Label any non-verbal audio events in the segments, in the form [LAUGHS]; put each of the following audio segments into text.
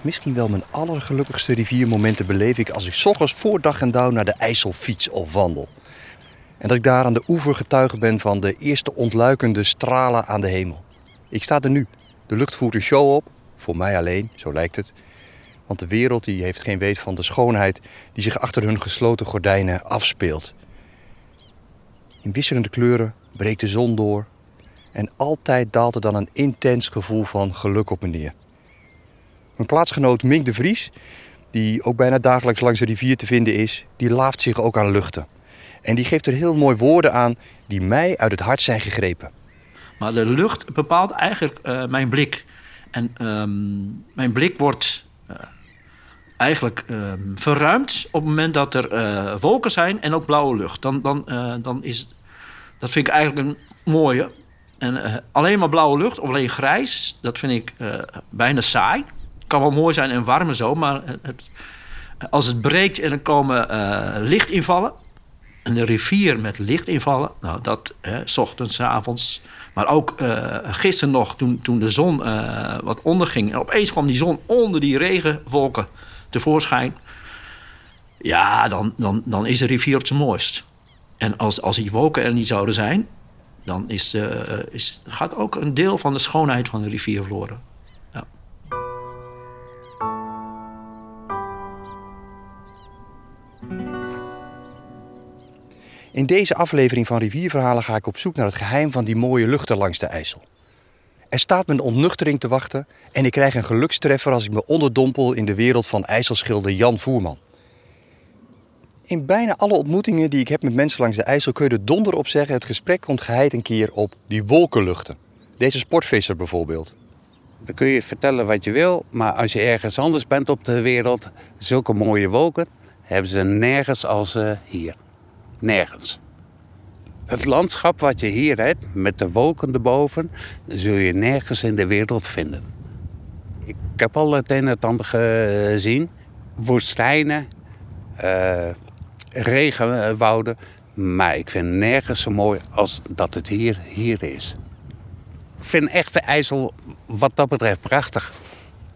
Misschien wel mijn allergelukkigste riviermomenten beleef ik als ik 's ochtends voor dag en dauw naar de IJssel fiets of wandel. En dat ik daar aan de oever getuige ben van de eerste ontluikende stralen aan de hemel. Ik sta er nu. De lucht voert een show op. Voor mij alleen, zo lijkt het. Want de wereld die heeft geen weet van de schoonheid die zich achter hun gesloten gordijnen afspeelt. In wisselende kleuren breekt de zon door. En altijd daalt er dan een intens gevoel van geluk op me neer. Mijn plaatsgenoot Mink de Vries, die ook bijna dagelijks langs de rivier te vinden is, die laaft zich ook aan luchten. En die geeft er heel mooi woorden aan die mij uit het hart zijn gegrepen. Maar de lucht bepaalt eigenlijk uh, mijn blik. En um, mijn blik wordt uh, eigenlijk um, verruimd op het moment dat er uh, wolken zijn en ook blauwe lucht. Dan, dan, dan is dat vind ik eigenlijk een mooie. En alleen maar blauwe lucht of alleen grijs, dat vind ik bijna saai. Kan wel mooi zijn en warm en zo, maar het, als het breekt en er komen lichtinvallen, een rivier met lichtinvallen. Nou, dat hè, s ochtends, avonds. Maar ook uh, gisteren nog, toen, toen de zon uh, wat onderging. En opeens kwam die zon onder die regenwolken tevoorschijn. Ja, dan, dan, dan is de rivier op zijn mooist. En als, als die wolken er niet zouden zijn, dan is, uh, is, gaat ook een deel van de schoonheid van de rivier verloren. In deze aflevering van Rivierverhalen ga ik op zoek naar het geheim van die mooie luchten langs de IJssel. Er staat me een ontnuchtering te wachten en ik krijg een gelukstreffer als ik me onderdompel in de wereld van IJsselschilder Jan Voerman. In bijna alle ontmoetingen die ik heb met mensen langs de IJssel kun je er donder op zeggen: het gesprek komt geheid een keer op die wolkenluchten. Deze sportvisser bijvoorbeeld. Dan kun je vertellen wat je wil, maar als je ergens anders bent op de wereld, zulke mooie wolken, hebben ze nergens als uh, hier. Nergens. Het landschap wat je hier hebt, met de wolken erboven, zul je nergens in de wereld vinden. Ik heb al het een en het ander gezien. Woestijnen, uh, regenwouden. Maar ik vind nergens zo mooi als dat het hier, hier is. Ik vind echt de IJssel wat dat betreft prachtig.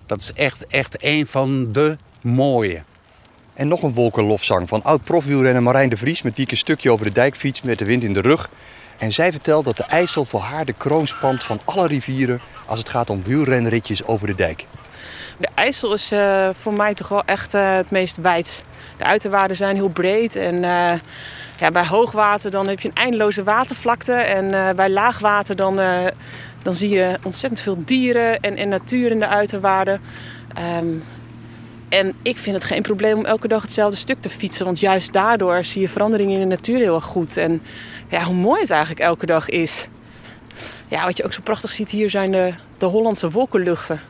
Dat is echt, echt een van de mooie. En nog een wolkenlofzang van oud-profwielrenner Marijn de Vries... met wie ik een stukje over de dijk fiets met de wind in de rug. En zij vertelt dat de IJssel voor haar de kroon spant van alle rivieren... als het gaat om wielrenritjes over de dijk. De IJssel is uh, voor mij toch wel echt uh, het meest wijds. De uiterwaarden zijn heel breed en... Uh, ja, bij hoogwater dan heb je een eindeloze watervlakte. En bij laagwater dan, dan zie je ontzettend veel dieren en, en natuur in de uiterwaarden. Um, en ik vind het geen probleem om elke dag hetzelfde stuk te fietsen. Want juist daardoor zie je veranderingen in de natuur heel erg goed. En ja, hoe mooi het eigenlijk elke dag is. Ja, wat je ook zo prachtig ziet hier zijn de, de Hollandse wolkenluchten.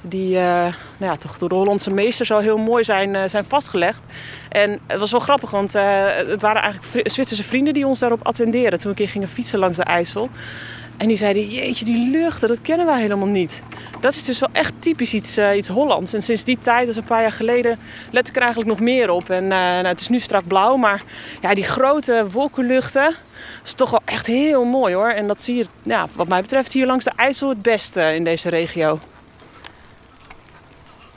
Die uh, nou ja, toch door de Hollandse meesters al heel mooi zijn, uh, zijn vastgelegd. En het was wel grappig, want uh, het waren eigenlijk Zwitserse vrienden die ons daarop attendeerden. Toen we een keer gingen fietsen langs de IJssel. En die zeiden, jeetje, die luchten, dat kennen wij helemaal niet. Dat is dus wel echt typisch iets, uh, iets Hollands. En sinds die tijd, dus een paar jaar geleden, let ik er eigenlijk nog meer op. En uh, nou, het is nu strak blauw, maar ja, die grote wolkenluchten is toch wel echt heel mooi hoor. En dat zie je, ja, wat mij betreft, hier langs de IJssel het beste in deze regio.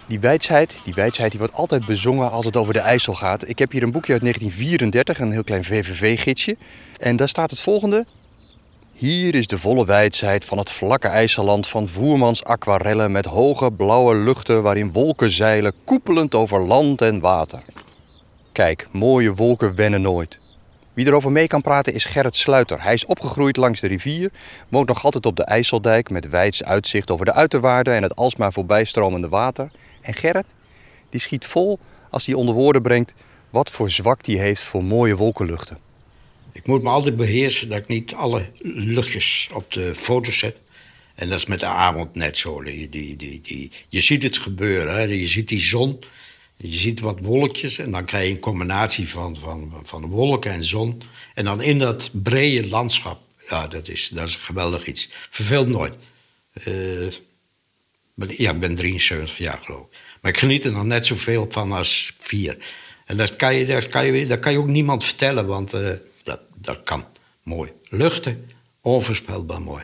Die wijsheid, die wijsheid die wordt altijd bezongen als het over de IJssel gaat. Ik heb hier een boekje uit 1934, een heel klein VVV-gidsje. En daar staat het volgende. Hier is de volle wijsheid van het vlakke IJsseland van Voermans aquarellen met hoge blauwe luchten waarin wolken zeilen koepelend over land en water. Kijk, mooie wolken wennen nooit. Wie erover mee kan praten is Gerrit Sluiter. Hij is opgegroeid langs de rivier, woont nog altijd op de IJsseldijk met wijds uitzicht over de uiterwaarden en het alsmaar voorbijstromende water. En Gerrit, die schiet vol als hij onder woorden brengt wat voor zwak die heeft voor mooie wolkenluchten. Ik moet me altijd beheersen dat ik niet alle luchtjes op de foto zet. En dat is met de avond net zo. Die, die, die, je ziet het gebeuren. Hè? Je ziet die zon. Je ziet wat wolkjes. En dan krijg je een combinatie van, van, van wolken en zon. En dan in dat brede landschap. Ja, dat is, dat is geweldig iets. Verveelt nooit. Uh, ja, ik ben 73 jaar geloof ik. Maar ik geniet er nog net zoveel van als vier. En dat kan je, dat kan je, dat kan je ook niemand vertellen. Want... Uh, dat, kan mooi. Luchten, onvoorspelbaar mooi.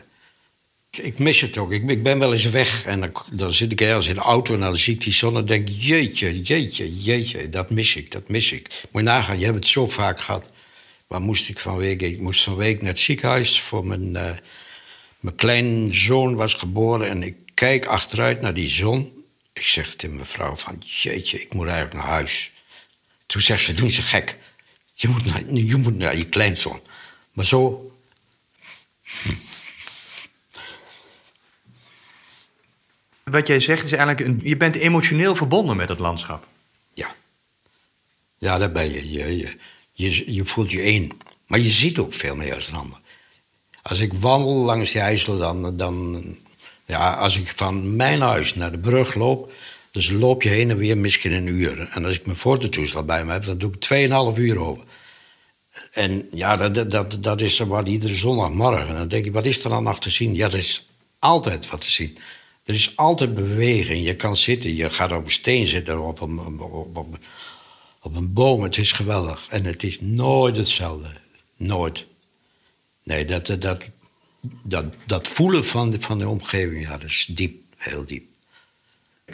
ik mis het ook. Ik, ben wel eens weg en dan, dan zit ik ergens in de auto en dan zie ik die zon en denk jeetje, jeetje, jeetje, dat mis ik, dat mis ik. Moet je nagaan, je hebt het zo vaak gehad. Waar moest ik van week? Ik moest van week naar het ziekenhuis voor mijn, uh, mijn kleinzoon was geboren en ik kijk achteruit naar die zon. Ik zeg tegen mijn vrouw van jeetje, ik moet eigenlijk naar huis. Toen zegt ze, doen ze gek. Je moet naar je, moet naar je kleinzoon. Maar zo... Wat jij zegt is eigenlijk, een, je bent emotioneel verbonden met het landschap. Ja. Ja, daar ben je. Je, je, je, je voelt je één. Maar je ziet ook veel meer als een ander. Als ik wandel langs die IJssel, dan, dan... Ja, als ik van mijn huis naar de brug loop... Dus loop je heen en weer misschien een uur. En als ik mijn fototoestel bij me heb, dan doe ik 2,5 uur over. En ja, dat, dat, dat is wat iedere zondagmorgen. En dan denk ik, wat is er dan nog te zien? Ja, er is altijd wat te zien. Er is altijd beweging. Je kan zitten, je gaat op een steen zitten, op, op, op, op een boom. Het is geweldig. En het is nooit hetzelfde. Nooit. Nee, dat, dat, dat, dat voelen van de, van de omgeving, ja, dat is diep, heel diep.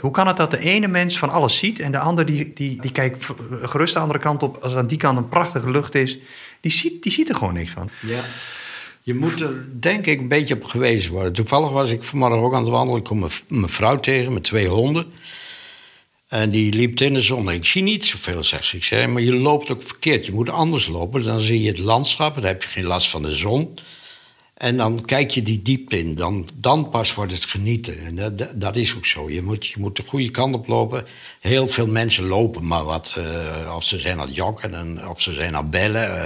Hoe kan het dat de ene mens van alles ziet en de ander die, die, die kijkt gerust de andere kant op, als aan die kant een prachtige lucht is, die ziet, die ziet er gewoon niks van? Ja. Je moet er denk ik een beetje op gewezen worden. Toevallig was ik vanmorgen ook aan het wandelen. Ik kom mijn vrouw tegen met twee honden. En die liep in de zon. Ik zie niet zoveel, zegt ze. Ik zei, maar je loopt ook verkeerd. Je moet anders lopen. Dan zie je het landschap. Dan heb je geen last van de zon. En dan kijk je die diepte in. Dan, dan pas wordt het genieten. En dat, dat is ook zo. Je moet, je moet de goede kant op lopen. Heel veel mensen lopen maar wat. Uh, of ze zijn aan joggen en of ze zijn aan bellen. Uh,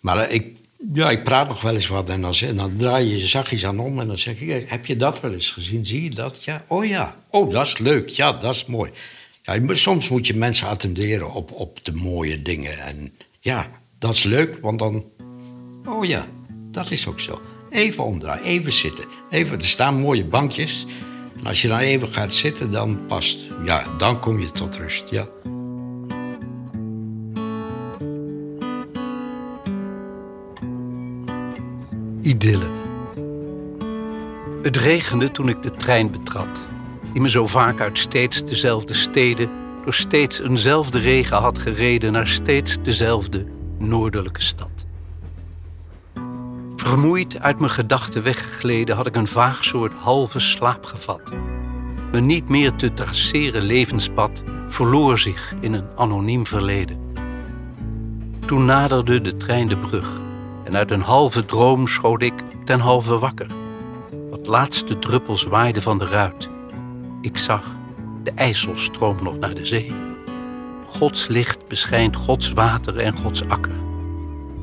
maar ik, ja, ik praat nog wel eens wat. En dan, dan draai je je zachtjes aan om. En dan zeg ik, heb je dat wel eens gezien? Zie je dat? Ja, oh ja. Oh, dat is leuk. Ja, dat is mooi. Ja, soms moet je mensen attenderen op, op de mooie dingen. En ja, dat is leuk, want dan... Oh ja, dat is ook zo. Even omdraaien, even zitten. Even, er staan mooie bankjes. En als je dan even gaat zitten, dan past. Ja, dan kom je tot rust, ja. Idylle. Het regende toen ik de trein betrad, die me zo vaak uit steeds dezelfde steden door steeds eenzelfde regen had gereden naar steeds dezelfde noordelijke stad. Vermoeid uit mijn gedachten weggegleden had ik een vaag soort halve slaap gevat. Mijn niet meer te traceren levenspad verloor zich in een anoniem verleden. Toen naderde de trein de brug en uit een halve droom schoot ik ten halve wakker. Wat laatste druppels waaiden van de ruit. Ik zag, de IJssel stroomt nog naar de zee. Gods licht beschijnt Gods water en Gods akker.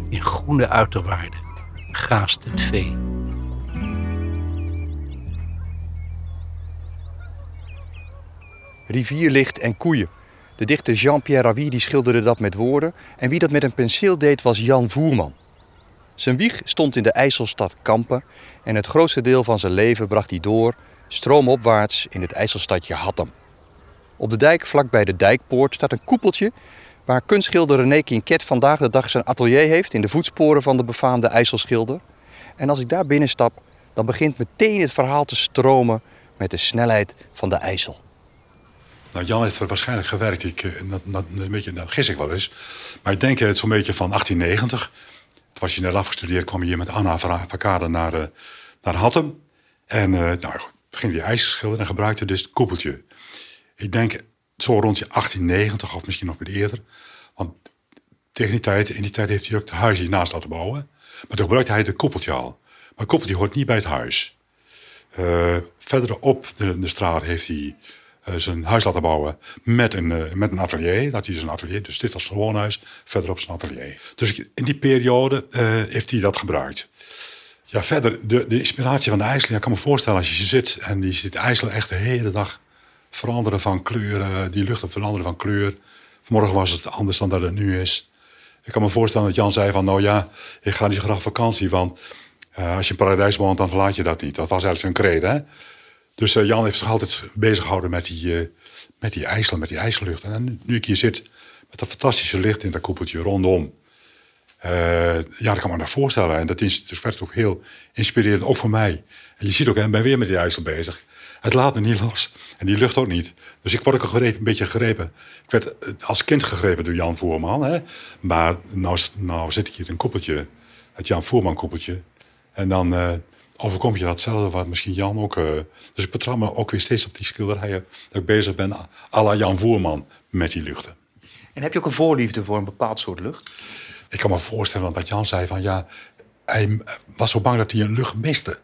In groene uiterwaarden gaast het vee. Rivierlicht en koeien. De dichter Jean-Pierre Ravi die schilderde dat met woorden. En wie dat met een penseel deed was Jan Voerman. Zijn wieg stond in de IJsselstad Kampen. En het grootste deel van zijn leven bracht hij door stroomopwaarts in het IJsselstadje Hattem. Op de dijk vlakbij de dijkpoort staat een koepeltje waar kunstschilder René Kinket vandaag de dag zijn atelier heeft in de voetsporen van de befaamde IJsselschilder. En als ik daar binnen stap, dan begint meteen het verhaal te stromen met de snelheid van de IJssel. Nou, Jan heeft er waarschijnlijk gewerkt. Ik, eh, dat, dat, een beetje, dat gis ik wel eens. Maar ik denk het zo'n beetje van 1890. Toen was je net afgestudeerd, kwam je hier met Anna Verkade naar, uh, naar Hattem. En uh, nou, ging die ijzer schilderen en gebruikte dus het koepeltje. Ik denk zo rond je 1890 of misschien nog weer eerder. Want tegen die tijd, in die tijd heeft hij ook het huis hiernaast laten bouwen. Maar toen gebruikte hij de koppeltje al. Maar koppeltje hoort niet bij het huis. Uh, verder op de, de, straat heeft hij uh, zijn huis laten bouwen met een, uh, met een atelier. Dat hij zijn atelier, dus dit was zijn woonhuis, verderop zijn atelier. Dus in die periode heeft hij dat gebruikt. Ja, verder, de, de inspiratie van de IJssel. Ik kan me voorstellen als je zit en die zit IJssel echt de hele dag veranderen van kleur, die luchten veranderen van kleur. Vanmorgen was het anders dan dat het nu is. Ik kan me voorstellen dat Jan zei van, nou ja, ik ga niet zo graag vakantie, want uh, als je in paradijs woont, dan verlaat je dat niet. Dat was eigenlijk zijn crede, hè? Dus uh, Jan heeft zich altijd bezig gehouden met die, uh, met die IJsland, met die ijslucht. En nu, ik hier zit met dat fantastische licht in dat koepeltje rondom, Eh, ja, dat kan me nog voorstellen. En dat is dus werd ook heel inspirerend, ook voor mij. En je ziet ook, ik ben weer met die IJssel bezig. Het laat me niet los. En die lucht ook niet. Dus ik word ook een beetje gegrepen. Ik werd eh, als kind gegrepen door Jan Voerman. Hè? Maar nou, nou zit ik hier een koppeltje, het Jan Voerman koppeltje. En dan uh, overkom je datzelfde wat misschien Jan ook... Uh, dus ik betrap me ook weer steeds op die schilderijen... dat ik bezig ben à la Jan Voerman met die luchten. En heb je ook een voorliefde voor een bepaald soort lucht? Ik kan me voorstellen dat Jan zei van ja, hij was zo bang dat hij een lucht miste.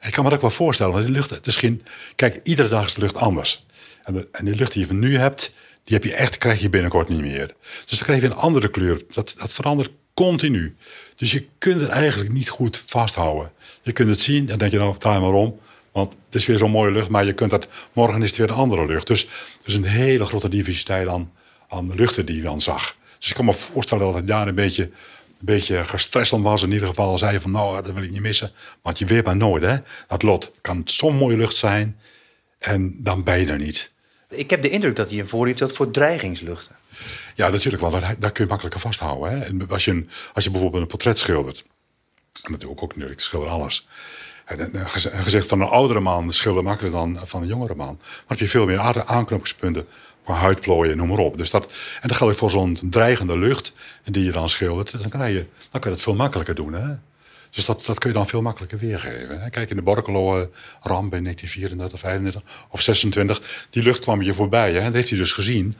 Ik kan me dat ook wel voorstellen, want die lucht, het is kijk, iedere dag is de lucht anders. En, de, en die lucht die je van nu hebt, die heb je echt, krijg je binnenkort niet meer. Dus dan krijg je een andere kleur. Dat, dat verandert continu. Dus je kunt het eigenlijk niet goed vasthouden. Je kunt het zien en denk je nou, draai maar om. Want het is weer zo'n mooie lucht, maar je kunt dat, morgen is het weer een andere lucht. Dus is een hele grote diversiteit aan, aan de luchten die je dan zag. Dus ik kan me voorstellen dat het daar een beetje, een beetje gestrest om was. In ieder geval zei je van, nou, dat wil ik niet missen. Want je weet maar nooit, hè. Dat lot kan zo'n mooie lucht zijn en dan ben je er niet. Ik heb de indruk dat hij een voorliefde had voor dreigingsluchten. Ja, natuurlijk, want daar, daar kun je makkelijker vasthouden. Hè? En als, je een, als je bijvoorbeeld een portret schildert, en dat doe ik ook natuurlijk, ik schilder alles. En een gezicht van een oudere man schilder makkelijker dan van een jongere man. Maar heb je veel meer aanknopingspunten huidplooien, noem maar op. Dus dat, en dat geldt voor zo'n dreigende lucht die je dan schildert. Dan, kan je, dan kan je het veel makkelijker doen. Hè? Dus dat, dat kun je dan veel makkelijker weergeven. Hè? Kijk, in de Borkelo-ramp in 1934, 35 of 26, die lucht kwam je voorbij. Hè? Dat heeft hij dus gezien.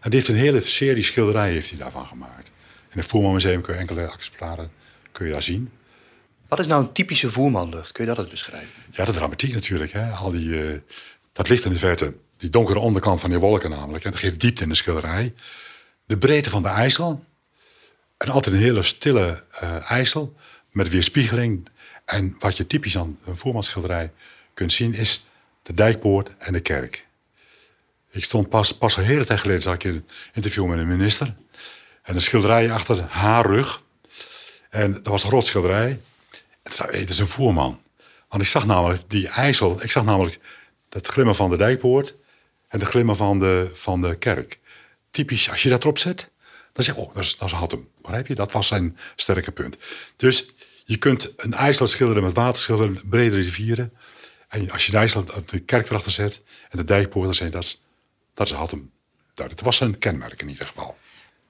En die heeft een hele serie schilderijen heeft hij daarvan gemaakt. In het Voermanmuseum kun je enkele exemplaren kun je daar zien. Wat is nou een typische voermanlucht? Kun je dat eens beschrijven? Ja, de dramatiek natuurlijk. Hè? Al die, uh, dat licht in de verte die donkere onderkant van die wolken namelijk. En dat geeft diepte in de schilderij. De breedte van de IJssel. En altijd een hele stille uh, IJssel. Met weerspiegeling. En wat je typisch aan een voormansschilderij kunt zien is de dijkpoort en de kerk. Ik stond pas, pas een hele tijd geleden, zag ik een interview met een minister. En een schilderij achter haar rug. En dat was een groot schilderij. En zei, hey, dat is een voerman. Want ik zag namelijk die IJssel, ik zag namelijk het glimmen van de dijkpoort en de glimmen van de, van de kerk. Typisch, als je dat erop zet, dan zeg je, oh, dat is, dat is hem. Begrijp je? Dat was zijn sterke punt. Dus je kunt een IJsland schilderen met waterschilderen, brede rivieren. En als je de IJsland de kerk erachter zet en de dijkpoort, dan zeg je, dat is, dat is Hattem. Dat was zijn kenmerk in ieder geval.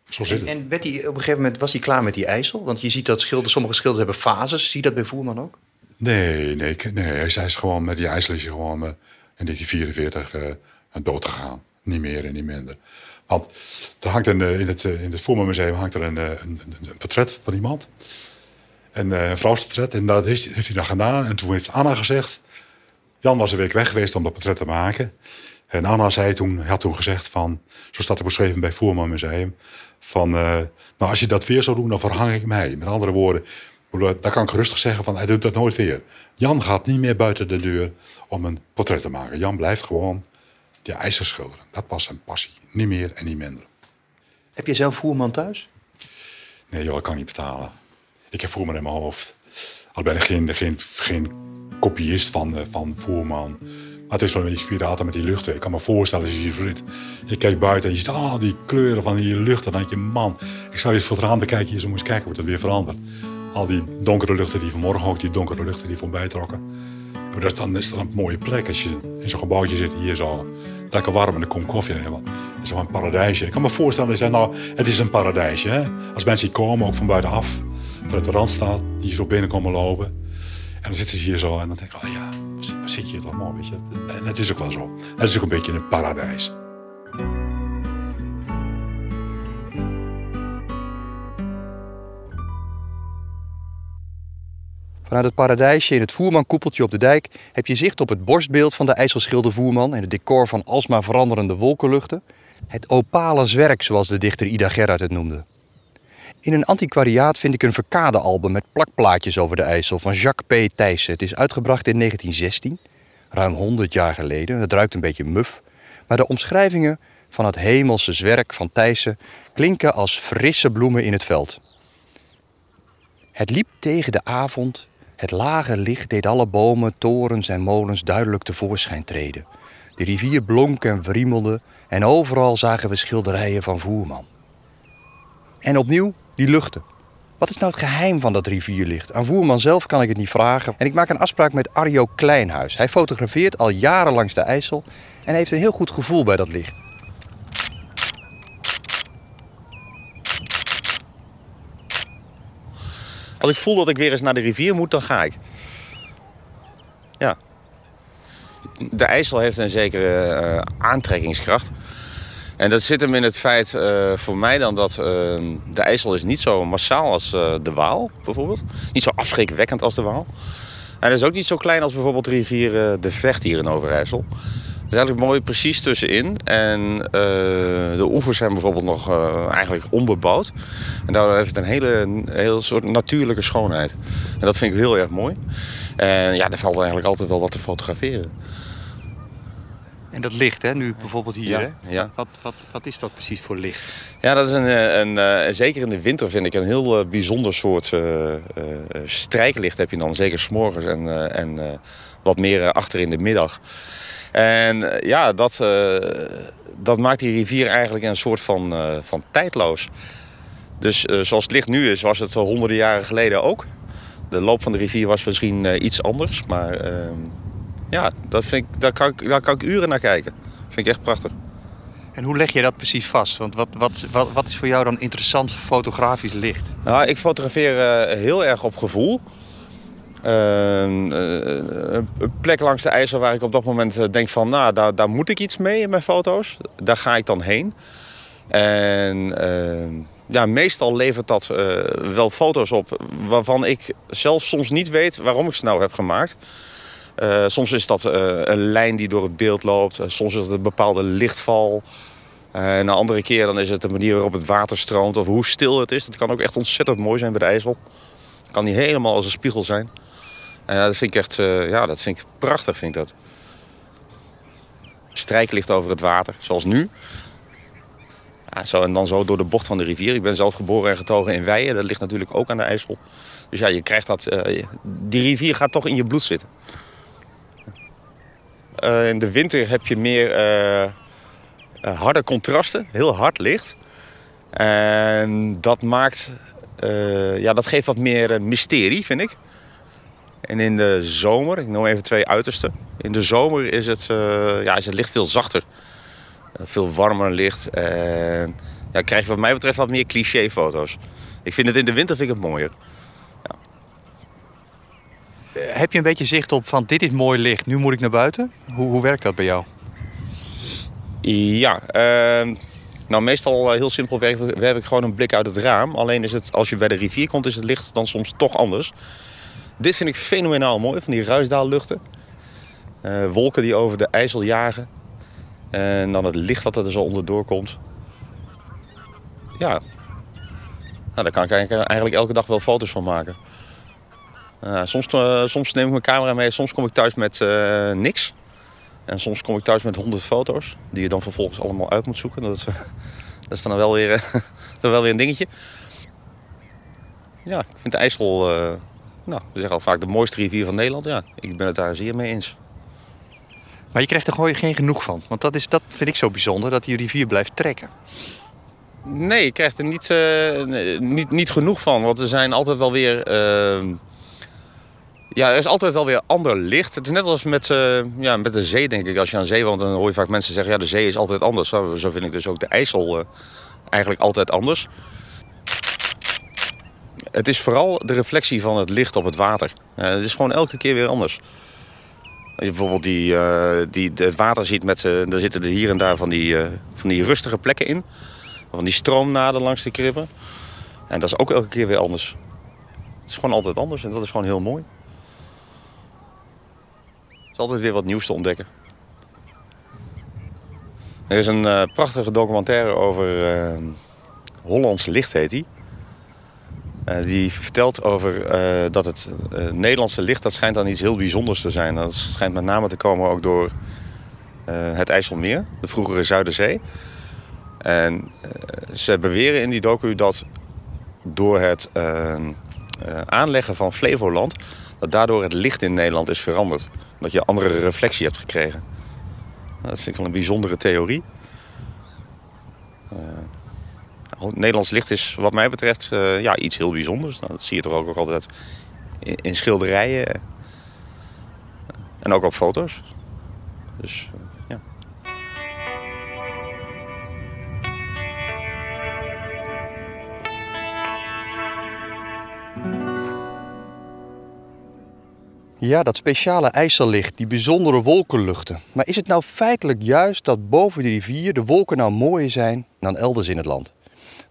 Zo zit en, en werd hij, op een gegeven moment was hij klaar met die IJssel? Want je ziet dat schilders, sommige schilders hebben fases. Zie je dat bij Voerman ook? Nee, nee, nee. Hij is gewoon met die IJssel is hij gewoon uh, in 1944 uh, dood gegaan. Niet meer en niet minder. Want er hangt een, in het, in het Museum hangt er een, een, een, portret van iemand. Een, een vrouwsportret. En dat heeft, heeft hij dan gedaan. En toen heeft Anna gezegd... Jan was een week weg geweest om dat portret te maken. En Anna zei toen, had toen gezegd van... Zo staat er beschreven bij Voerman Museum... Van, nou, als je dat weer zou doen, dan verhang ik mij. Met andere woorden, daar kan ik rustig zeggen van... Hij doet dat nooit weer. Jan gaat niet meer buiten de deur om een portret te maken. Jan blijft gewoon de ijzer schilderen. Dat was zijn passie. Niet meer en niet minder. Heb je zelf voerman thuis? Nee, joh, ik kan niet betalen. Ik heb voerman in mijn hoofd. Al ben ik geen, geen, geen kopiist van, uh, van voerman. Maar het is wel een inspirator met die luchten. Ik kan me voorstellen als je hier zit. Je kijkt buiten en je ziet al die kleuren van die luchten. Dan denk je, man, ik zou je voor het raam te kijken. Je zo eens kijken hoe het weer verandert. Al die donkere luchten die vanmorgen ook, die donkere luchten die voorbij trokken. Dat, dan is dat een mooie plek als je in zo'n gebouwtje zit hier zo lekker warm en dan komt koffie. Het is gewoon een paradijsje. Ik kan me voorstellen, dat nou, het is een paradijsje. Als mensen hier komen, ook van buitenaf, vanuit de Randstad, die zo binnenkomen lopen. En dan zitten ze hier zo en dan denk ik, oh ja, zit je hier toch mooi, weet je. En het is ook wel zo. Het is ook een beetje een paradijs. Vanuit het paradijsje in het voermankoepeltje op de dijk heb je zicht op het borstbeeld van de IJsselschilder Voerman en het decor van alsmaar veranderende wolkenluchten. Het opale zwerk, zoals de dichter Ida Gerhard het noemde. In een antiquariaat vind ik een verkadealbum met plakplaatjes over de IJssel van Jacques P. Thijssen. Het is uitgebracht in 1916, ruim 100 jaar geleden. Het ruikt een beetje muf, maar de omschrijvingen van het hemelse zwerk van Thijssen klinken als frisse bloemen in het veld. Het liep tegen de avond het lage licht deed alle bomen, torens en molens duidelijk tevoorschijn treden. De rivier blonk en wriemelde en overal zagen we schilderijen van Voerman. En opnieuw die luchten. Wat is nou het geheim van dat rivierlicht? Aan Voerman zelf kan ik het niet vragen. En ik maak een afspraak met Arjo Kleinhuis. Hij fotografeert al jaren langs de IJssel en heeft een heel goed gevoel bij dat licht. Als ik voel dat ik weer eens naar de rivier moet, dan ga ik. Ja. De IJssel heeft een zekere eh, aantrekkingskracht. En dat zit hem in het feit eh, voor mij dan dat eh, de IJssel is niet zo massaal als de Waal bijvoorbeeld. Niet zo afschrikwekkend als de Waal. En het is ook niet zo klein als bijvoorbeeld de rivier De Vecht hier in Overijssel. Is eigenlijk mooi precies tussenin. En de oevers zijn bijvoorbeeld nog eigenlijk onbebouwd. En daardoor heeft het een hele, een heel soort natuurlijke schoonheid. En dat vind ik heel erg mooi. En ja, er valt eigenlijk altijd wel wat te fotograferen. En dat licht, hè, nu bijvoorbeeld hier. Ja, hè? ja. Wat, wat, wat is dat precies voor licht? Ja, dat is een, eh, een, een, zeker in de winter vind ik een heel uh, bijzonder soort uh, uh, strijklicht heb je dan. Zeker s'morgens en, en wat meer achter in de middag. En ja, dat, dat maakt die rivier eigenlijk een soort van, van tijdloos. Dus zoals het licht nu is, was het honderden jaren geleden ook. De loop van de rivier was misschien iets anders, maar ehm, ja, dat vind ik, daar, kan ik, daar kan ik uren naar kijken. Dat vind ik echt prachtig. En hoe leg je dat precies vast? Want wat, wat, wat, wat is voor jou dan interessant fotografisch licht? Nou, ik fotografeer heel erg op gevoel. Uh, een plek langs de IJssel waar ik op dat moment denk van... nou, daar, daar moet ik iets mee in mijn foto's. Daar ga ik dan heen. En ehm, ja, meestal levert dat wel foto's op... waarvan ik zelf soms niet weet waarom ik ze nou heb gemaakt... Soms is dat een lijn die door het beeld loopt. Soms is het een bepaalde lichtval. en een andere keer dan is het de manier waarop het water stroomt of hoe stil het is. Dat kan ook echt ontzettend mooi zijn bij de IJssel. Kan niet helemaal als een spiegel zijn. En dat vind ik echt ja, dat vind ik prachtig. Vind ik dat. Strijklicht over het water, zoals nu. Ja, zo, en dan zo door de bocht van de rivier. Ik ben zelf geboren en getogen in Weijen. Dat ligt natuurlijk ook aan de IJssel. Dus ja, je krijgt dat... die rivier gaat toch in je bloed zitten. Uh, in de winter heb je meer harde contrasten, heel hard licht. En dat maakt, ja, dat geeft wat meer mysterie, vind ik. En in de zomer, ik noem even twee uitersten. In de zomer is het, ja, is het licht veel zachter. veel warmer licht. En ja, krijg je wat mij betreft wat meer clichéfoto's. Ik vind het in de winter vind ik het mooier. Heb je een beetje zicht op van dit is mooi licht, nu moet ik naar buiten? Hoe, hoe werkt dat bij jou? Ja, uh, nou meestal heel simpel werk, werk ik gewoon een blik uit het raam. Alleen is het, als je bij de rivier komt, is het licht dan soms toch anders. Dit vind ik fenomenaal mooi, van die ruisdaalluchten. Uh, wolken die over de IJssel jagen. En dan het licht dat er zo onderdoor komt. Ja, nou, daar kan ik eigenlijk elke dag wel foto's van maken. Uh, soms, uh, soms neem ik mijn camera mee, soms kom ik thuis met niks. En soms kom ik thuis met honderd foto's, die je dan vervolgens allemaal uit moet zoeken. Dat is, [LAUGHS] dat is dan wel weer, [LAUGHS] dan wel weer een dingetje. Ja, ik vind de IJssel, nou, we zeggen al vaak de mooiste rivier van Nederland. Ja, ik ben het daar zeer mee eens. Maar je krijgt er gewoon geen genoeg van. Want dat, is, dat vind ik zo bijzonder, dat die rivier blijft trekken. Nee, ik krijg er niet, niet, niet genoeg van. Want er zijn altijd wel weer ja, er is altijd wel weer ander licht. Het is net als met, uh, ja, met de zee, denk ik. Als je aan zee woont, dan hoor je vaak mensen zeggen... ja, de zee is altijd anders. Zo, vind ik dus ook de IJssel uh, eigenlijk altijd anders. Het is vooral de reflectie van het licht op het water. Uh, het is gewoon elke keer weer anders. Je bijvoorbeeld die, die, het water ziet, met, daar zitten er hier en daar van die, van die rustige plekken in. Van die stroomnaden langs de kribben. En dat is ook elke keer weer anders. Het is gewoon altijd anders en dat is gewoon heel mooi is altijd weer wat nieuws te ontdekken. Er is een prachtige documentaire over uh, Hollands Licht, heet die. Uh, die vertelt over dat het Nederlandse licht, dat schijnt dan iets heel bijzonders te zijn. Dat schijnt met name te komen ook door het IJsselmeer, de vroegere Zuiderzee. En ze beweren in die docu dat door het aanleggen van Flevoland... dat daardoor het licht in Nederland is veranderd dat je andere reflectie hebt gekregen. Nou, dat vind ik wel een bijzondere theorie. Nederlands licht is wat mij betreft eh, ja, iets heel bijzonders. Nou, dat zie je toch ook, altijd in, in schilderijen. En ook op foto's. Dus eh, ja. Ja, dat speciale IJssellicht, die bijzondere wolkenluchten. Maar is het nou feitelijk juist dat boven de rivier de wolken nou mooier zijn dan elders in het land?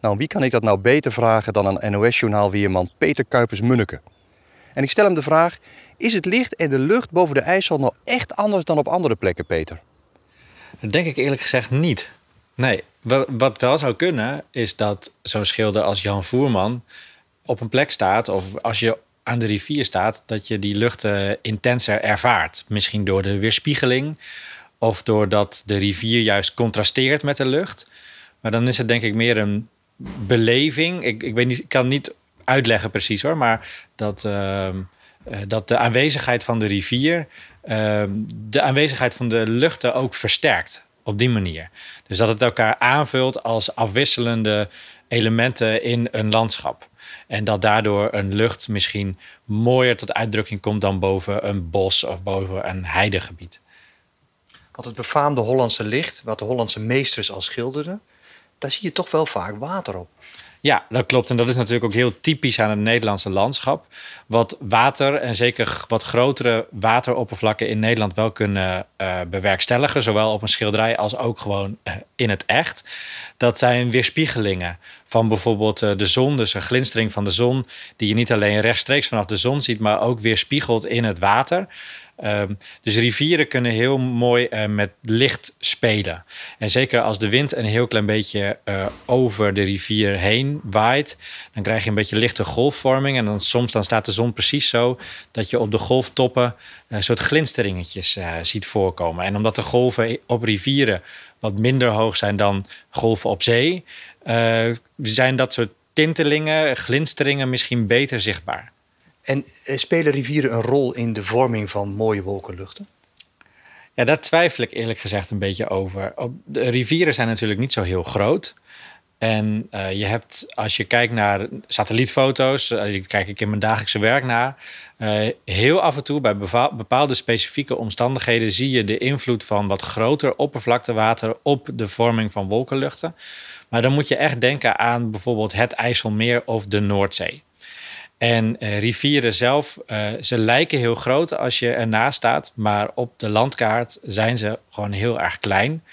Nou, wie kan ik dat nou beter vragen dan een NOS-journaalweerman Peter Kuipers-Munneke? En ik stel hem de vraag, is het licht en de lucht boven de IJssel nou echt anders dan op andere plekken, Peter? Dat denk ik eerlijk gezegd niet. Nee, wa- wat wel zou kunnen, is dat zo'n schilder als Jan Voerman op een plek staat, of als je aan de rivier staat, dat je die luchten intenser ervaart. Misschien door de weerspiegeling, of doordat de rivier juist contrasteert met de lucht. Maar dan is het denk ik meer een beleving. Ik, ik, weet niet, ik kan niet uitleggen precies hoor, maar dat, ehm, eh, dat de aanwezigheid van de rivier ehm, de aanwezigheid van de luchten ook versterkt op die manier. Dus dat het elkaar aanvult als afwisselende elementen in een landschap. En dat daardoor een lucht misschien mooier tot uitdrukking komt dan boven een bos of boven een heidegebied. Want het befaamde Hollandse licht, wat de Hollandse meesters al schilderden, daar zie je toch wel vaak water op. Ja, dat klopt. En dat is natuurlijk ook heel typisch aan het Nederlandse landschap. Wat water en zeker wat grotere wateroppervlakken in Nederland wel kunnen eh, bewerkstelligen. Zowel op een schilderij als ook gewoon eh, in het echt. Dat zijn weerspiegelingen van bijvoorbeeld eh, de zon. Dus een glinstering van de zon. Die je niet alleen rechtstreeks vanaf de zon ziet, maar ook weerspiegelt in het water. Ehm, dus rivieren kunnen heel mooi eh, met licht spelen. En zeker als de wind een heel klein beetje eh, over de rivier heen waait, dan krijg je een beetje lichte golfvorming. En dan soms dan staat de zon precies zo dat je op de golftoppen een soort glinsteringetjes eh, ziet voorkomen. En omdat de golven op rivieren wat minder hoog zijn dan golven op zee, eh, zijn dat soort tintelingen, glinsteringen misschien beter zichtbaar. En eh, spelen rivieren een rol in de vorming van mooie wolkenluchten? Ja, daar twijfel ik eerlijk gezegd een beetje over. De rivieren zijn natuurlijk niet zo heel groot. En eh, je hebt, als je kijkt naar satellietfoto's, uh, kijk ik in mijn dagelijkse werk naar. heel af en toe bij bepaalde specifieke omstandigheden zie je de invloed van wat groter oppervlaktewater op de vorming van wolkenluchten. Maar dan moet je echt denken aan bijvoorbeeld het IJsselmeer of de Noordzee. En eh, rivieren zelf, eh, ze lijken heel groot als je ernaast staat, maar op de landkaart zijn ze gewoon heel erg klein.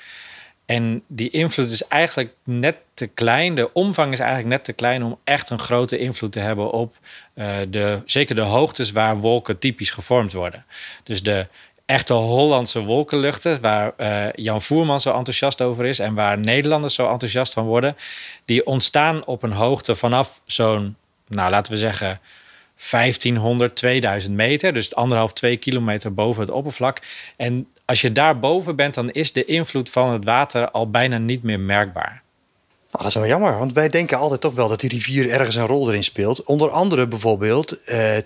En die invloed is eigenlijk net te klein. De omvang is eigenlijk net te klein om echt een grote invloed te hebben op eh, de, zeker de hoogtes waar wolken typisch gevormd worden. Dus de echte Hollandse wolkenluchten, waar Jan Voerman zo enthousiast over is en waar Nederlanders zo enthousiast van worden, die ontstaan op een hoogte vanaf zo'n, nou laten we zeggen, 1500, 2000 meter. Dus anderhalf, twee kilometer boven het oppervlak. En als je daar boven bent, dan is de invloed van het water al bijna niet meer merkbaar. Nou, dat is wel jammer, want wij denken altijd toch wel dat die rivier ergens een rol erin speelt. Onder andere bijvoorbeeld, eh,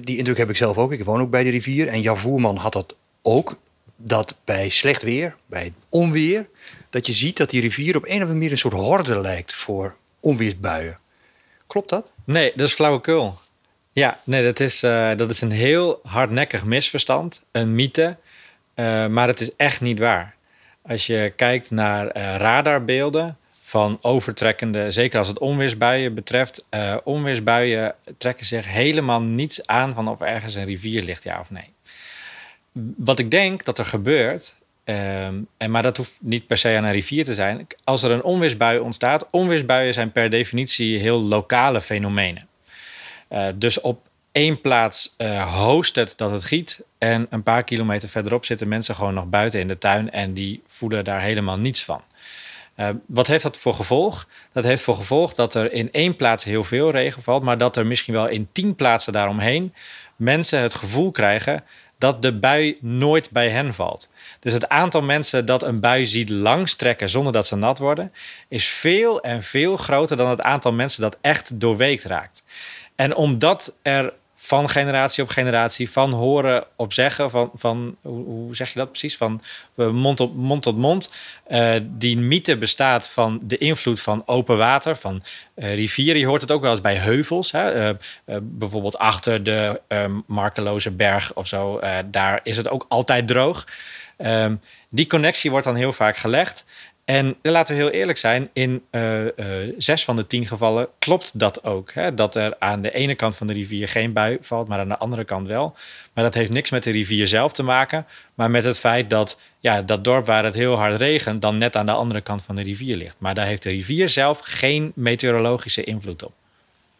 die indruk heb ik zelf ook, ik woon ook bij de rivier. En Jan Voerman had dat ook, dat bij slecht weer, bij onweer... dat je ziet dat die rivier op een of andere manier een soort horde lijkt voor onweersbuien. Klopt dat? Nee, dat is flauwekul. Ja, nee, dat is, eh, dat is een heel hardnekkig misverstand, een mythe. Eh, maar het is echt niet waar. Als je kijkt naar eh, radarbeelden van overtrekkende, zeker als het onweersbuien betreft, onweersbuien trekken zich helemaal niets aan van of ergens een rivier ligt, ja of nee. Wat ik denk dat er gebeurt, ehm, en maar dat hoeft niet per se aan een rivier te zijn. Als er een onweersbui ontstaat, onweersbuien zijn per definitie heel lokale fenomenen. Uh, dus op één plaats uh, host het dat het giet. En een paar kilometer verderop zitten mensen gewoon nog buiten in de tuin en die voelen daar helemaal niets van. Uh, wat heeft dat voor gevolg? Dat heeft voor gevolg dat er in één plaats heel veel regen valt, maar dat er misschien wel in tien plaatsen daaromheen mensen het gevoel krijgen dat de bui nooit bij hen valt. Dus het aantal mensen dat een bui ziet langstrekken zonder dat ze nat worden, is veel en veel groter dan het aantal mensen dat echt doorweekt raakt. En omdat er van generatie op generatie, van horen op zeggen, van, van hoe, zeg je dat precies? Van eh, mond, op, mond tot mond. Uh, die mythe bestaat van de invloed van open water, van uh, rivieren. Je hoort het ook wel eens bij heuvels. Hè? bijvoorbeeld achter de Markeloze berg of zo. daar is het ook altijd droog. Ehm, die connectie wordt dan heel vaak gelegd. En laten we heel eerlijk zijn, in uh, uh, zes van de tien gevallen klopt dat ook. Hè? Dat er aan de ene kant van de rivier geen bui valt, maar aan de andere kant wel. Maar dat heeft niks met de rivier zelf te maken, maar met het feit dat ja, dat dorp waar het heel hard regent, dan net aan de andere kant van de rivier ligt. Maar daar heeft de rivier zelf geen meteorologische invloed op.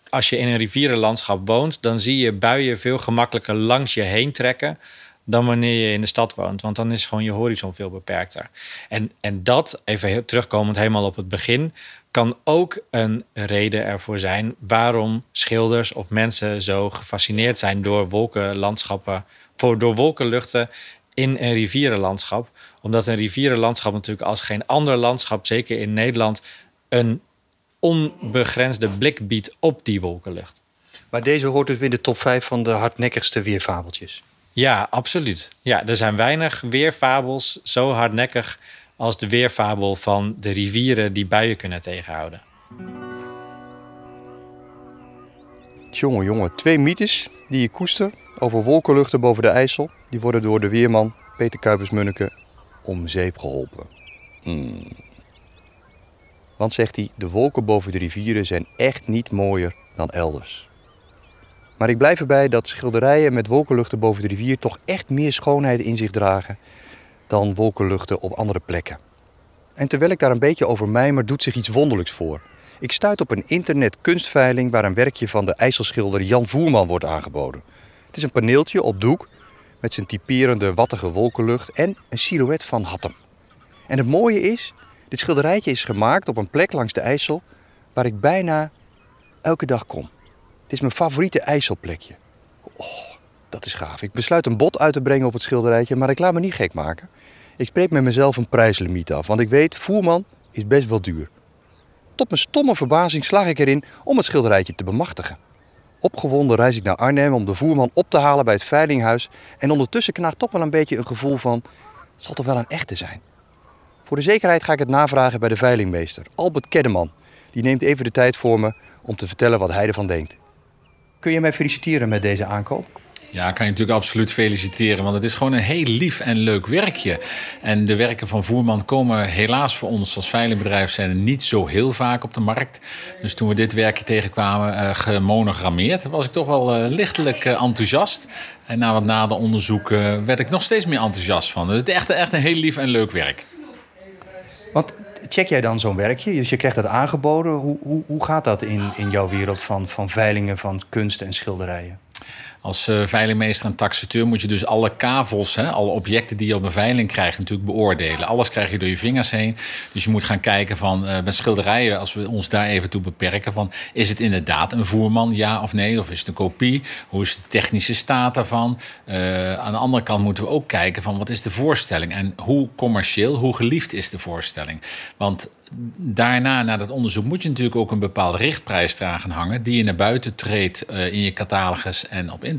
Als je in een rivierenlandschap woont, dan zie je buien veel gemakkelijker langs je heen trekken dan wanneer je in de stad woont. Want dan is gewoon je horizon veel beperkter. En, en dat, even terugkomend helemaal op het begin, kan ook een reden ervoor zijn waarom schilders of mensen zo gefascineerd zijn door wolkenlandschappen, voor, door wolkenluchten in een rivierenlandschap. Omdat een rivierenlandschap natuurlijk als geen ander landschap, zeker in Nederland, een onbegrensde blik biedt op die wolkenlucht. Maar deze hoort dus in de top 5 van de hardnekkigste weerfabeltjes. Ja, absoluut. Ja, er zijn weinig weerfabels zo hardnekkig als de weerfabel van de rivieren die buien kunnen tegenhouden. Jongen, jongen, twee mythes die je koester over wolkenluchten boven de IJssel, die worden door de weerman Peter Kuipers-Munneke om zeep geholpen. Hmm. Want zegt hij, de wolken boven de rivieren zijn echt niet mooier dan elders. Maar ik blijf erbij dat schilderijen met wolkenluchten boven de rivier toch echt meer schoonheid in zich dragen dan wolkenluchten op andere plekken. En terwijl ik daar een beetje over mijmer, doet zich iets wonderlijks voor. Ik stuit op een internet kunstveiling waar een werkje van de IJsselschilder Jan Voerman wordt aangeboden. Het is een paneeltje op doek met zijn typerende wattige wolkenlucht en een silhouet van Hattem. En het mooie is, dit schilderijtje is gemaakt op een plek langs de IJssel waar ik bijna elke dag kom. Het is mijn favoriete IJsselplekje. Oh, dat is gaaf. Ik besluit een bod uit te brengen op het schilderijtje, maar ik laat me niet gek maken. Ik spreek met mezelf een prijslimiet af, want ik weet, voerman is best wel duur. Tot mijn stomme verbazing slag ik erin om het schilderijtje te bemachtigen. Opgewonden reis ik naar Arnhem om de voerman op te halen bij het veilinghuis en ondertussen knaagt toch wel een beetje een gevoel van, het zal toch wel een echte zijn. Voor de zekerheid ga ik het navragen bij de veilingmeester, Albert Keddeman. Die neemt even de tijd voor me om te vertellen wat hij ervan denkt. Kun je mij feliciteren met deze aankoop? Ja, kan je natuurlijk absoluut feliciteren. Want het is gewoon een heel lief en leuk werkje. En de werken van Voerman komen helaas voor ons als veilingbedrijf zijn niet zo heel vaak op de markt. Dus toen we dit werkje tegenkwamen, uh, gemonogrammeerd, was ik toch wel uh, lichtelijk uh, enthousiast. En na wat nader onderzoek werd ik nog steeds meer enthousiast van. Dus het is echt, echt een heel lief en leuk werk. Want check jij dan zo'n werkje? Dus je krijgt dat aangeboden. Hoe, hoe, hoe gaat dat in, in jouw wereld van, van veilingen van kunst en schilderijen? Als uh, veilingmeester en taxateur moet je dus alle kavels, hè, alle objecten die je op een veiling krijgt, natuurlijk beoordelen. Alles krijg je door je vingers heen. Dus je moet gaan kijken van uh, met schilderijen, als we ons daar even toe beperken, van is het inderdaad een voerman, ja of nee? Of is het een kopie? Hoe is de technische staat daarvan? Uh, aan de andere kant moeten we ook kijken van wat is de voorstelling en hoe commercieel, hoe geliefd is de voorstelling? Want daarna, na dat onderzoek, moet je natuurlijk ook een bepaalde richtprijs dragen hangen. Die je naar buiten treedt in je catalogus en op internet.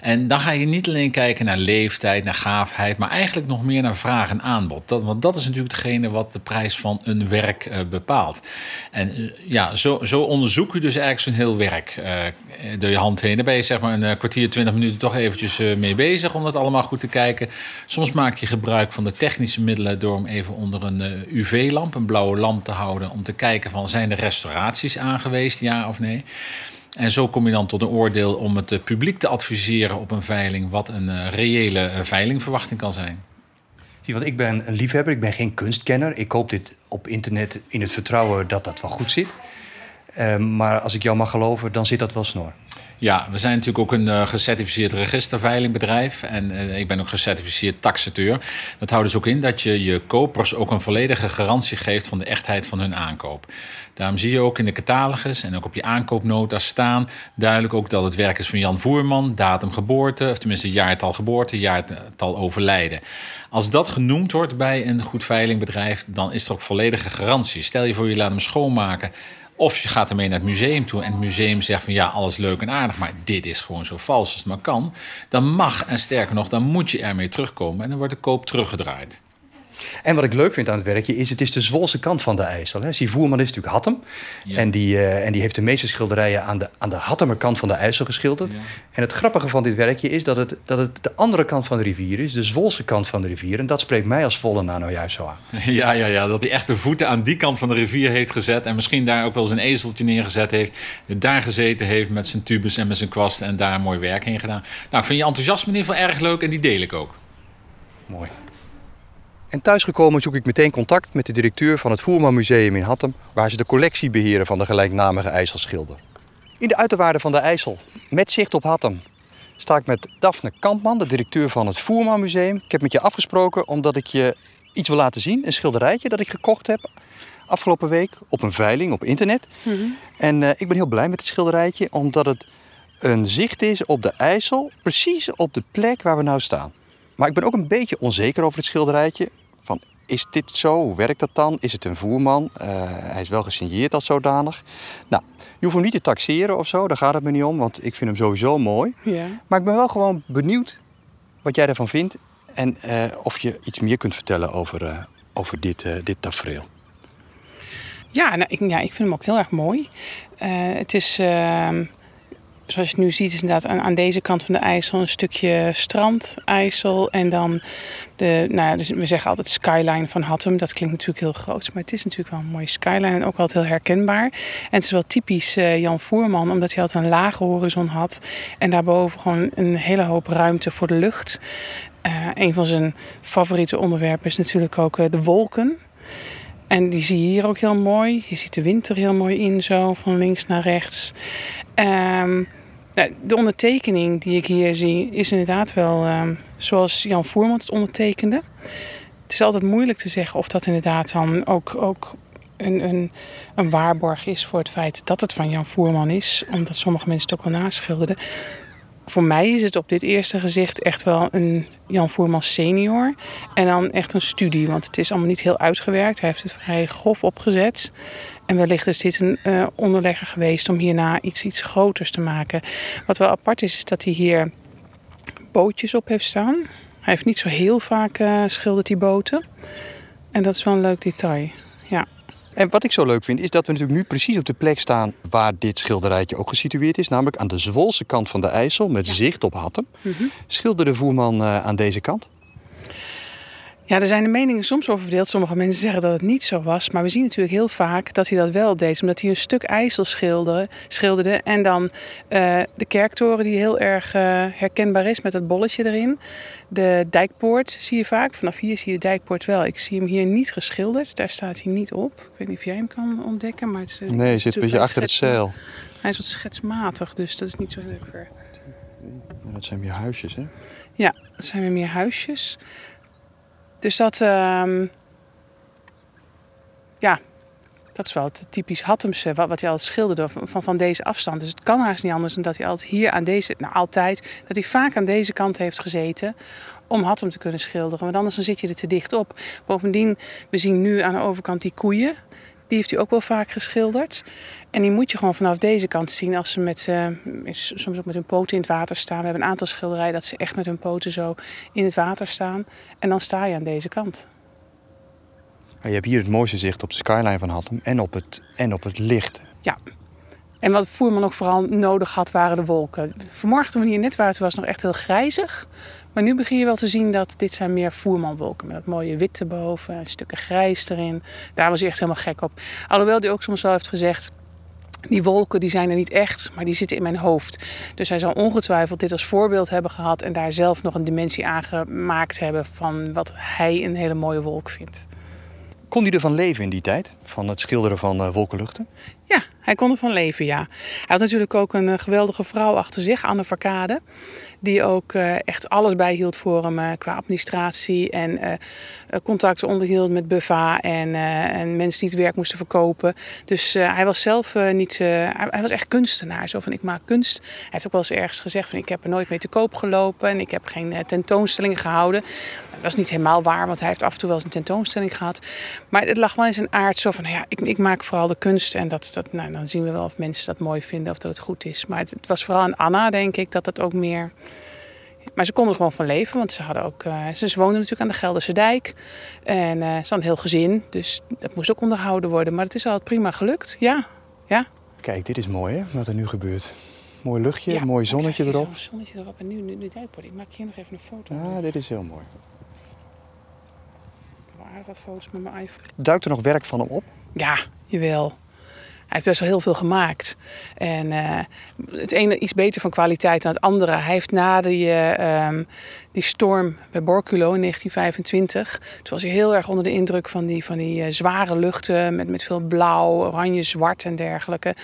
En dan ga je niet alleen kijken naar leeftijd, naar gaafheid, maar eigenlijk nog meer naar vraag en aanbod. Dat, want dat is natuurlijk hetgene wat de prijs van een werk uh, bepaalt. En uh, ja, zo, zo onderzoek je dus eigenlijk zo'n heel werk door je hand heen. Ben je zeg maar een kwartier, twintig minuten toch eventjes mee bezig om dat allemaal goed te kijken. Soms maak je gebruik van de technische middelen door hem even onder een UV-lamp, een blauwe lamp te houden om te kijken van zijn er restauraties aangeweest, ja of nee. En zo kom je dan tot een oordeel om het publiek te adviseren op een veiling wat een uh, reële uh, veilingverwachting kan zijn. Zie, want ik ben een liefhebber, ik ben geen kunstkenner. Ik koop dit op internet in het vertrouwen dat dat wel goed zit. Uh, maar als ik jou mag geloven, dan zit dat wel snor. Ja, we zijn natuurlijk ook een uh, gecertificeerd registerveilingbedrijf. En uh, ik ben ook gecertificeerd taxateur. Dat houdt dus ook in dat je je kopers ook een volledige garantie geeft van de echtheid van hun aankoop. Daarom zie je ook in de catalogus en ook op je aankoopnota staan duidelijk ook dat het werk is van Jan Voerman, datum geboorte, of tenminste jaartal geboorte, jaartal overlijden. Als dat genoemd wordt bij een goed veilingbedrijf, dan is er ook volledige garantie. Stel je voor je laat hem schoonmaken Of je gaat ermee naar het museum toe en het museum zegt van ja, alles leuk en aardig, maar dit is gewoon zo vals als het maar kan. Dan mag en sterker nog, dan moet je ermee terugkomen en dan wordt de koop teruggedraaid. En wat ik leuk vind aan het werkje is, het is de Zwolse kant van de IJssel. Hè. Voerman is natuurlijk Hattem. En, die, eh, en die heeft de meeste schilderijen aan de, aan de Hattemer kant van de IJssel geschilderd. En het grappige van dit werkje is dat het, dat het de andere kant van de rivier is. De Zwolse kant van de rivier. En dat spreekt mij als Vollenaar nou juist zo aan. [LAUGHS] Ja, ja, ja, dat hij echt de voeten aan die kant van de rivier heeft gezet. En misschien daar ook wel zijn ezeltje neergezet heeft. Daar gezeten heeft met zijn tubus en met zijn kwast. En daar mooi werk heen gedaan. Nou, ik vind je enthousiasme in ieder geval erg leuk en die deel ik ook. Mooi. En thuisgekomen zoek ik meteen contact met de directeur van het Voerman Museum in Hattem, waar ze de collectie beheren van de gelijknamige IJsselschilder. In de uiterwaarden van de IJssel, met zicht op Hattem, sta ik met Daphne Kampman, de directeur van het Voerman Museum. Ik heb met je afgesproken omdat ik je iets wil laten zien, een schilderijtje dat ik gekocht heb afgelopen week op een veiling op internet. En eh, ik ben heel blij met het schilderijtje, omdat het een zicht is op de IJssel, precies op de plek waar we nou staan. Maar ik ben ook een beetje onzeker over het schilderijtje. Is dit zo? Hoe werkt dat dan? Is het een voerman? Eh, hij is wel gesigneerd als zodanig. Nou, je hoeft hem niet te taxeren of zo, daar gaat het me niet om, want ik vind hem sowieso mooi. Ja. Maar ik ben wel gewoon benieuwd wat jij ervan vindt en eh, of je iets meer kunt vertellen over, eh, over dit, dit tafereel. Ja, nou, ik, ja, ik vind hem ook heel erg mooi. Het is, ehm, zoals je nu ziet, is inderdaad aan, deze kant van de IJssel een stukje strand, IJssel. En dan de, nou ja, dus we zeggen altijd skyline van Hattem. Dat klinkt natuurlijk heel groot, maar het is natuurlijk wel een mooie skyline en ook altijd heel herkenbaar. En het is wel typisch eh, Jan Voerman, omdat hij altijd een lage horizon had. En daarboven gewoon een hele hoop ruimte voor de lucht. Eh, een van zijn favoriete onderwerpen is natuurlijk ook eh, de wolken. En die zie je hier ook heel mooi. Je ziet de wind er heel mooi in, zo van links naar rechts. Ehm, de ondertekening die ik hier zie is inderdaad wel ehm, zoals Jan Voerman het ondertekende. Het is altijd moeilijk te zeggen of dat inderdaad dan ook, ook een, een, een waarborg is voor het feit dat het van Jan Voerman is. Omdat sommige mensen het ook wel naschilderden. Voor mij is het op dit eerste gezicht echt wel een Jan Voerman senior. En dan echt een studie, want het is allemaal niet heel uitgewerkt. Hij heeft het vrij grof opgezet. En wellicht is dit een eh, onderlegger geweest om hierna iets, iets groters te maken. Wat wel apart is, is dat hij hier bootjes op heeft staan. Hij heeft niet zo heel vaak eh schilderd die boten. En dat is wel een leuk detail. Ja. En wat ik zo leuk vind, is dat we natuurlijk nu precies op de plek staan waar dit schilderijtje ook gesitueerd is. Namelijk aan de Zwolse kant van de IJssel, met zicht op Hattem. Schilderde Voerman eh, aan deze kant? Ja, er zijn de meningen soms over verdeeld. Sommige mensen zeggen dat het niet zo was. Maar we zien natuurlijk heel vaak dat hij dat wel deed. Omdat hij een stuk IJssel schilderde. schilderde en dan eh, de kerktoren die heel erg eh, herkenbaar is met dat bolletje erin. De dijkpoort zie je vaak. Vanaf hier zie je de dijkpoort wel. Ik zie hem hier niet geschilderd. Daar staat hij niet op. Ik weet niet of jij hem kan ontdekken. Maar het is, eh, Nee, hij zit een beetje achter het zeil. Hij is wat schetsmatig, dus dat is niet zo heel erg ver. Dat zijn weer huisjes, hè? Ja, dat zijn weer meer huisjes. Dus dat, ehm, ja, dat is wel het typisch Hattemse, wat, wat hij altijd schilderde van, van, deze afstand. Dus het kan haast niet anders dan dat hij altijd hier aan deze, nou altijd, dat hij vaak aan deze kant heeft gezeten om Hattem te kunnen schilderen. Want anders dan zit je er te dicht op. Bovendien, we zien nu aan de overkant die koeien. Die heeft hij ook wel vaak geschilderd. En die moet je gewoon vanaf deze kant zien als ze met, eh, soms ook met hun poten in het water staan. We hebben een aantal schilderijen dat ze echt met hun poten zo in het water staan. En dan sta je aan deze kant. Je hebt hier het mooiste zicht op de skyline van Hattem en op het, en op het licht. Ja. En wat Voerman ook vooral nodig had, waren de wolken. Vanmorgen toen we hier net waren, was het nog echt heel grijzig. Maar nu begin je wel te zien dat dit zijn meer Voermanwolken. Met dat mooie wit erboven, een stukken grijs erin. Daar was hij echt helemaal gek op. Alhoewel hij ook soms wel heeft gezegd... Die wolken die zijn er niet echt, maar die zitten in mijn hoofd. Dus hij zal ongetwijfeld dit als voorbeeld hebben gehad... en daar zelf nog een dimensie aan gemaakt hebben... van wat hij een hele mooie wolk vindt. Kon hij ervan leven in die tijd? Van het schilderen van eh, wolkenluchten? Ja, hij kon ervan leven, ja. Hij had natuurlijk ook een eh, geweldige vrouw achter zich, Anne Verkade. Die ook eh, echt alles bijhield voor hem eh, qua administratie. En eh, contacten onderhield met Buffa. En, en mensen die het werk moesten verkopen. Dus hij was zelf niet... hij, was echt kunstenaar. Zo van, ik maak kunst. Hij heeft ook wel eens ergens gezegd van, ik heb er nooit mee te koop gelopen. En ik heb geen tentoonstellingen gehouden. Nou, dat is niet helemaal waar, want hij heeft af en toe wel eens een tentoonstelling gehad. Maar het lag wel in zijn aard zo van, ja, ik, ik maak vooral de kunst. En dat, dat, nou, dan zien we wel of mensen dat mooi vinden of dat het goed is. Maar het, het was vooral aan Anna, denk ik, dat het ook meer... Maar ze konden er gewoon van leven, want ze hadden ook. eh, ze woonden natuurlijk aan de Gelderse Dijk. En eh ze hadden een heel gezin, dus dat moest ook onderhouden worden. Maar het is al prima gelukt, ja. ja. Kijk, dit is mooi hè, wat er nu gebeurt. Mooi luchtje, Ja, mooi zonnetje erop. zo'n zonnetje erop en nu, nu, nu. Ik maak hier nog even een foto. Ja, dit is heel mooi. Ik heb aardig wat foto's met mijn iPhone. Duikt er nog werk van hem op? Ja, jawel. Hij heeft best wel heel veel gemaakt. En eh, het ene iets beter van kwaliteit dan het andere. Hij heeft na die, eh, ehm, die storm bij Borculo in 1925... toen was hij heel erg onder de indruk van die, van die eh, zware luchten... Met, met veel blauw, oranje, zwart en dergelijke.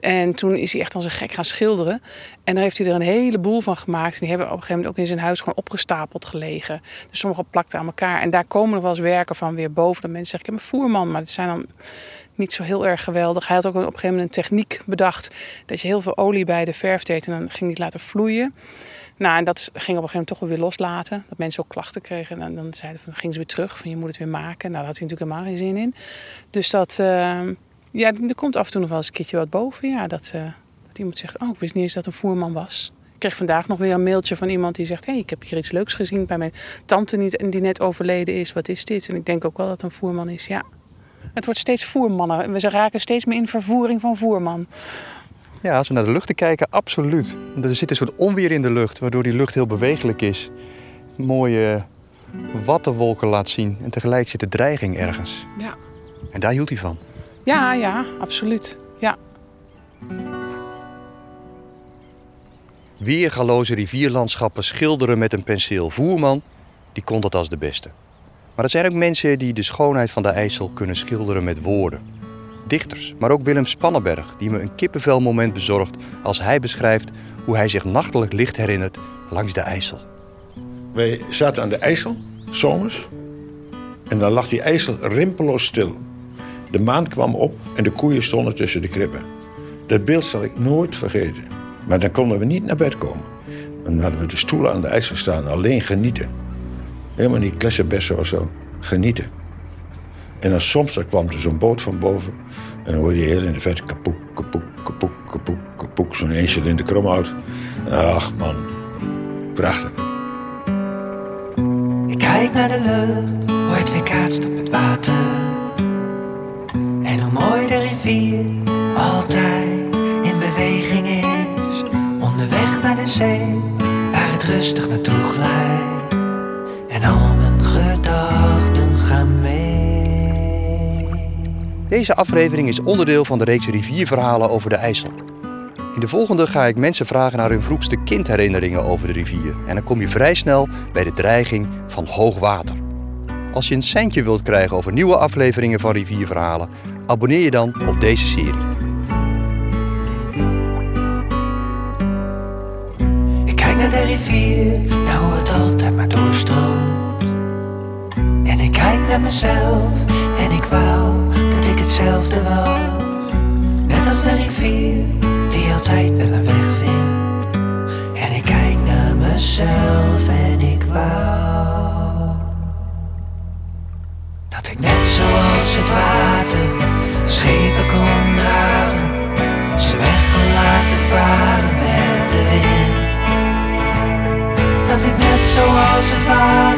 En toen is hij echt als een gek gaan schilderen. En daar heeft hij er een heleboel van gemaakt. En die hebben op een gegeven moment ook in zijn huis gewoon opgestapeld gelegen. Dus sommige plakten aan elkaar. En daar komen nog wel eens werken van weer boven. Dat mensen zeggen, ik heb een voerman. Maar het zijn dan niet zo heel erg geweldig. Hij had ook op een gegeven moment een techniek bedacht dat je heel veel olie bij de verf deed en dan ging die laten vloeien. Nou, en dat ging op een gegeven moment toch weer loslaten. Dat mensen ook klachten kregen. En dan zeiden van, gingen ze weer terug, van je moet het weer maken. Nou, daar had hij natuurlijk helemaal geen zin in. Dus dat, eh, ja, er komt af en toe nog wel eens een keertje wat boven. Ja, dat, eh, dat iemand zegt, oh, ik wist niet eens dat een voerman was. Ik kreeg vandaag nog weer een mailtje van iemand die zegt... hé, hey, ik heb hier iets leuks gezien bij mijn tante die net overleden is. Wat is dit? En ik denk ook wel dat het een voerman is, ja. Het wordt steeds voermannen. We raken steeds meer in vervoering van voerman. Ja, als we naar de luchten kijken, absoluut. Er zit een soort onweer in de lucht, waardoor die lucht heel bewegelijk is. Mooie wattenwolken laat zien en tegelijk zit de dreiging ergens. Ja. En daar hield hij van. Ja, ja, absoluut. Ja. Weergaloze rivierlandschappen schilderen met een penseel. Voerman, die kon dat als de beste. Maar er zijn ook mensen die de schoonheid van de IJssel kunnen schilderen met woorden. Dichters, maar ook Willem Spannenberg, die me een kippenvelmoment bezorgt als hij beschrijft hoe hij zich nachtelijk licht herinnert langs de IJssel. Wij zaten aan de IJssel, zomers. En dan lag die IJssel rimpeloos stil. De maan kwam op en de koeien stonden tussen de krippen. Dat beeld zal ik nooit vergeten. Maar dan konden we niet naar bed komen. Dan hadden we de stoelen aan de IJssel staan, alleen genieten. Helemaal niet klessenbessen of zo. Genieten. En dan soms dan kwam er zo'n boot van boven. En dan hoorde je heel in de verte kapoek, kapoek, kapoek, kapoek, kapoek. Zo'n de kromhout. Ach man, prachtig. Ik kijk naar de lucht, hoe het weerkaatst op het water. En hoe mooi de rivier altijd in beweging is. Onderweg naar de zee, waar het rustig naartoe glijdt. Deze aflevering is onderdeel van de reeks rivierverhalen over de IJssel. In de volgende ga ik mensen vragen naar hun vroegste kindherinneringen over de rivier. En dan kom je vrij snel bij de dreiging van hoog water. Als je een centje wilt krijgen over nieuwe afleveringen van Rivierverhalen, abonneer je dan op deze serie. Ik kijk naar de rivier, naar hoe het altijd maar doorstroomt. En ik kijk naar mezelf en ik wou hetzelfde was. Net als de rivier die altijd wel een weg vindt. En ik kijk naar mezelf en ik wou dat ik net zoals het water schepen kon dragen. Ze weg kon laten varen met de wind. Dat ik net zoals het water